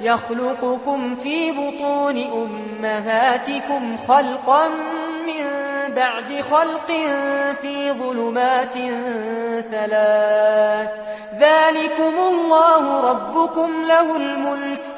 يخلقكم في بطون أمهاتكم خلقا من بعد خلق في ظلمات ثلاث. ذلكم الله ربكم له الملك.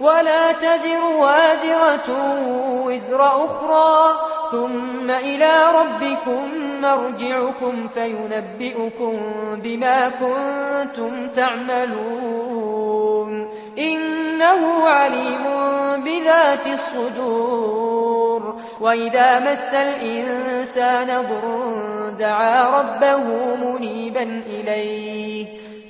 ولا تزر وازرة وزر أخرى. ثم إلى ربكم مرجعكم فينبئكم بما كنتم تعملون. إنه عليم بذات الصدور. وإذا مس الإنسان ضر دعا ربه منيبا إليه.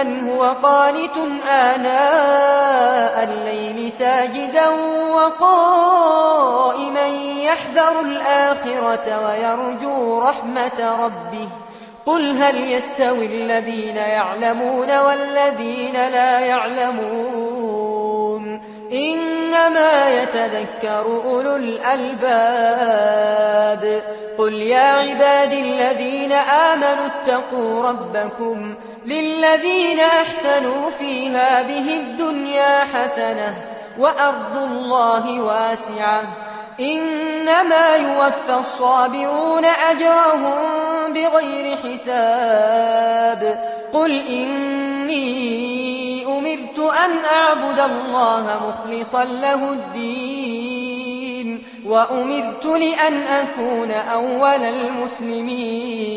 أمن هو قانت آناء الليل ساجدا وقائما يحذر الآخرة ويرجو رحمة ربه. قل هل يستوي الذين يعلمون والذين لا يعلمون؟ إنما يتذكر أولو الألباب. قل يا عباد الذين آمنوا اتقوا ربكم للذين أحسنوا في هذه الدنيا حسنة وأرض الله واسعة إنما يوفى الصابرون أجرهم بغير حساب قل إني أمرت أن أعبد الله مخلصا له الدين وأمرت لأن أكون أول المسلمين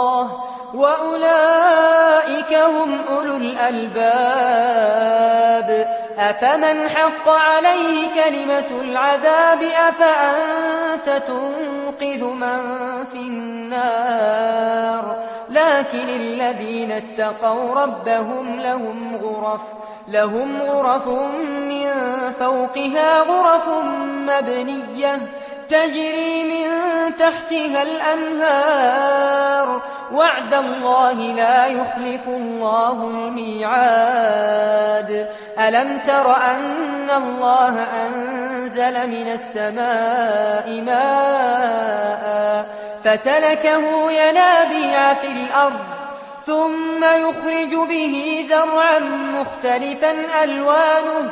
وأولئك هم أولو الألباب. أفمن حق عليه كلمة العذاب؟ أفأنت تنقذ من في النار؟ لكن الذين اتقوا ربهم لهم غرف لهم غرف من فوقها غرف مبنية تجري من تحتها الأنهار. وعد الله لا يخلف الله الميعاد. ألم تر أن الله أنزل من السماء ماء فسلكه ينابيع في الأرض ثم يخرج به زرعا مختلفا ألوانه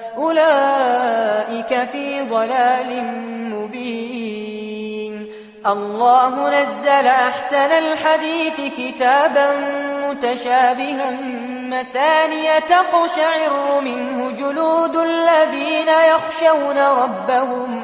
أولئك في ضلال مبين. الله نزل أحسن الحديث كتابا متشابها مثانية تقشعر منه جلود الذين يخشون ربهم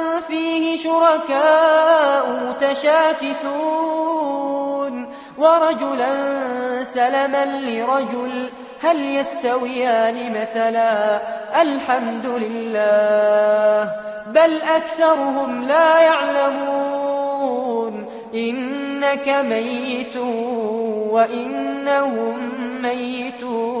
فيه شركاء متشاكسون ورجلا سلما لرجل هل يستويان مثلا الحمد لله بل أكثرهم لا يعلمون إنك ميت وإنهم ميتون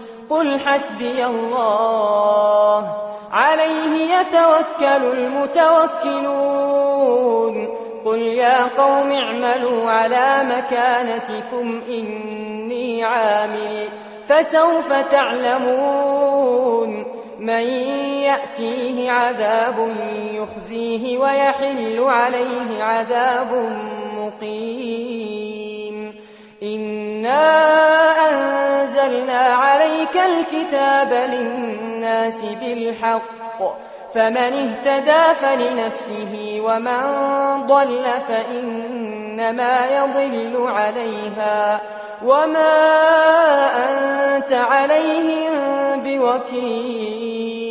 قل حسبي الله. عليه يتوكل المتوكلون. قل يا قوم اعملوا على مكانتكم إني عامل. فسوف تعلمون. من يأتيه عذاب يخزيه ويحل عليه عذاب مقيم. إنا أنزلنا عليك الكتاب للناس بالحق فمن اهتدى فلنفسه ومن ضل فإنما يضل عليها وما أنت عليهم بوكيل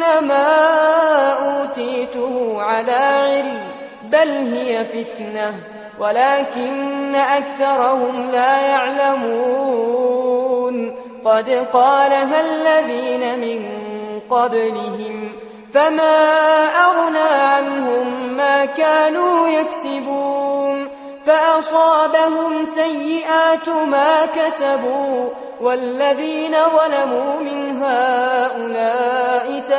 إنما أوتيته على علم بل هي فتنة ولكن أكثرهم لا يعلمون. قد قالها الذين من قبلهم فما أغنى عنهم ما كانوا يكسبون. فأصابهم سيئات ما كسبوا والذين ظلموا من هؤلاء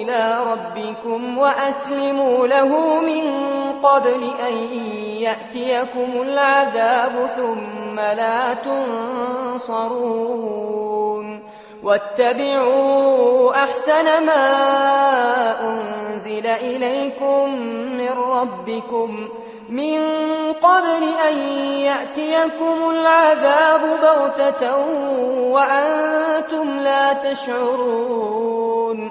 إلى ربكم وأسلموا له من قبل أن يأتيكم العذاب ثم لا تنصرون واتبعوا أحسن ما أنزل إليكم من ربكم من قبل أن يأتيكم العذاب بغتة وأنتم لا تشعرون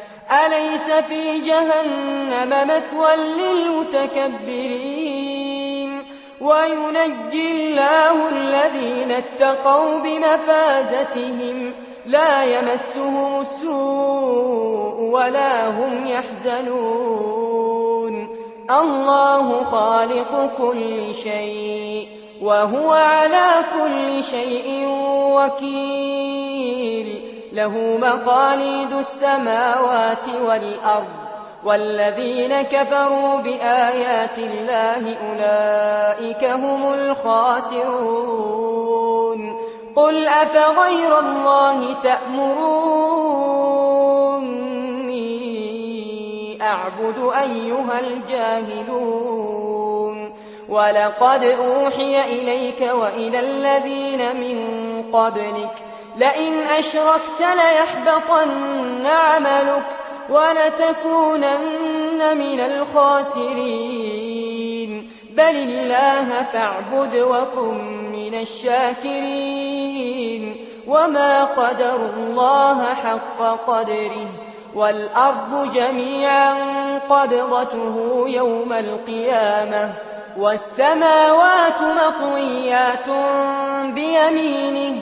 أليس في جهنم مثوى للمتكبرين؟ وينجي الله الذين اتقوا بمفازتهم لا يمسهم السوء ولا هم يحزنون. الله خالق كل شيء وهو على كل شيء وكيل. له مقاليد السماوات والأرض والذين كفروا بآيات الله أولئك هم الخاسرون. قل أفغير الله تأمروني أعبد أيها الجاهلون. ولقد أوحي إليك وإلى الذين من قبلك لئن أشركت ليحبطن عملك ولتكونن من الخاسرين. بل الله فاعبد وكن من الشاكرين. وما قدر الله حق قدره. والأرض جميعا قبضته يوم القيامة. والسماوات مطويات بيمينه.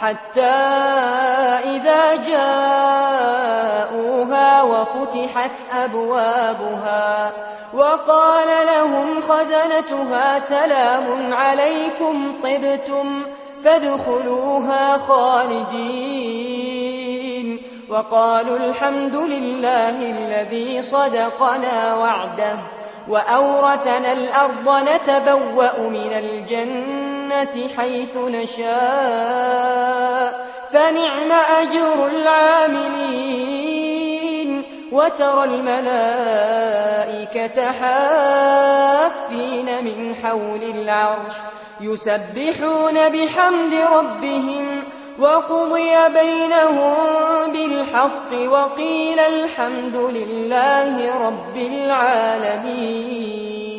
حتى إذا جاءوها وفتحت أبوابها وقال لهم خزنتها سلام عليكم طبتم فادخلوها خالدين وقالوا الحمد لله الذي صدقنا وعده وأورثنا الأرض نتبوأ من الجنة حيث نشاء. فنعم أجر العاملين. وترى الملائكة حافين من حول العرش يسبحون بحمد ربهم. وقضي بينهم بالحق وقيل الحمد لله رب العالمين.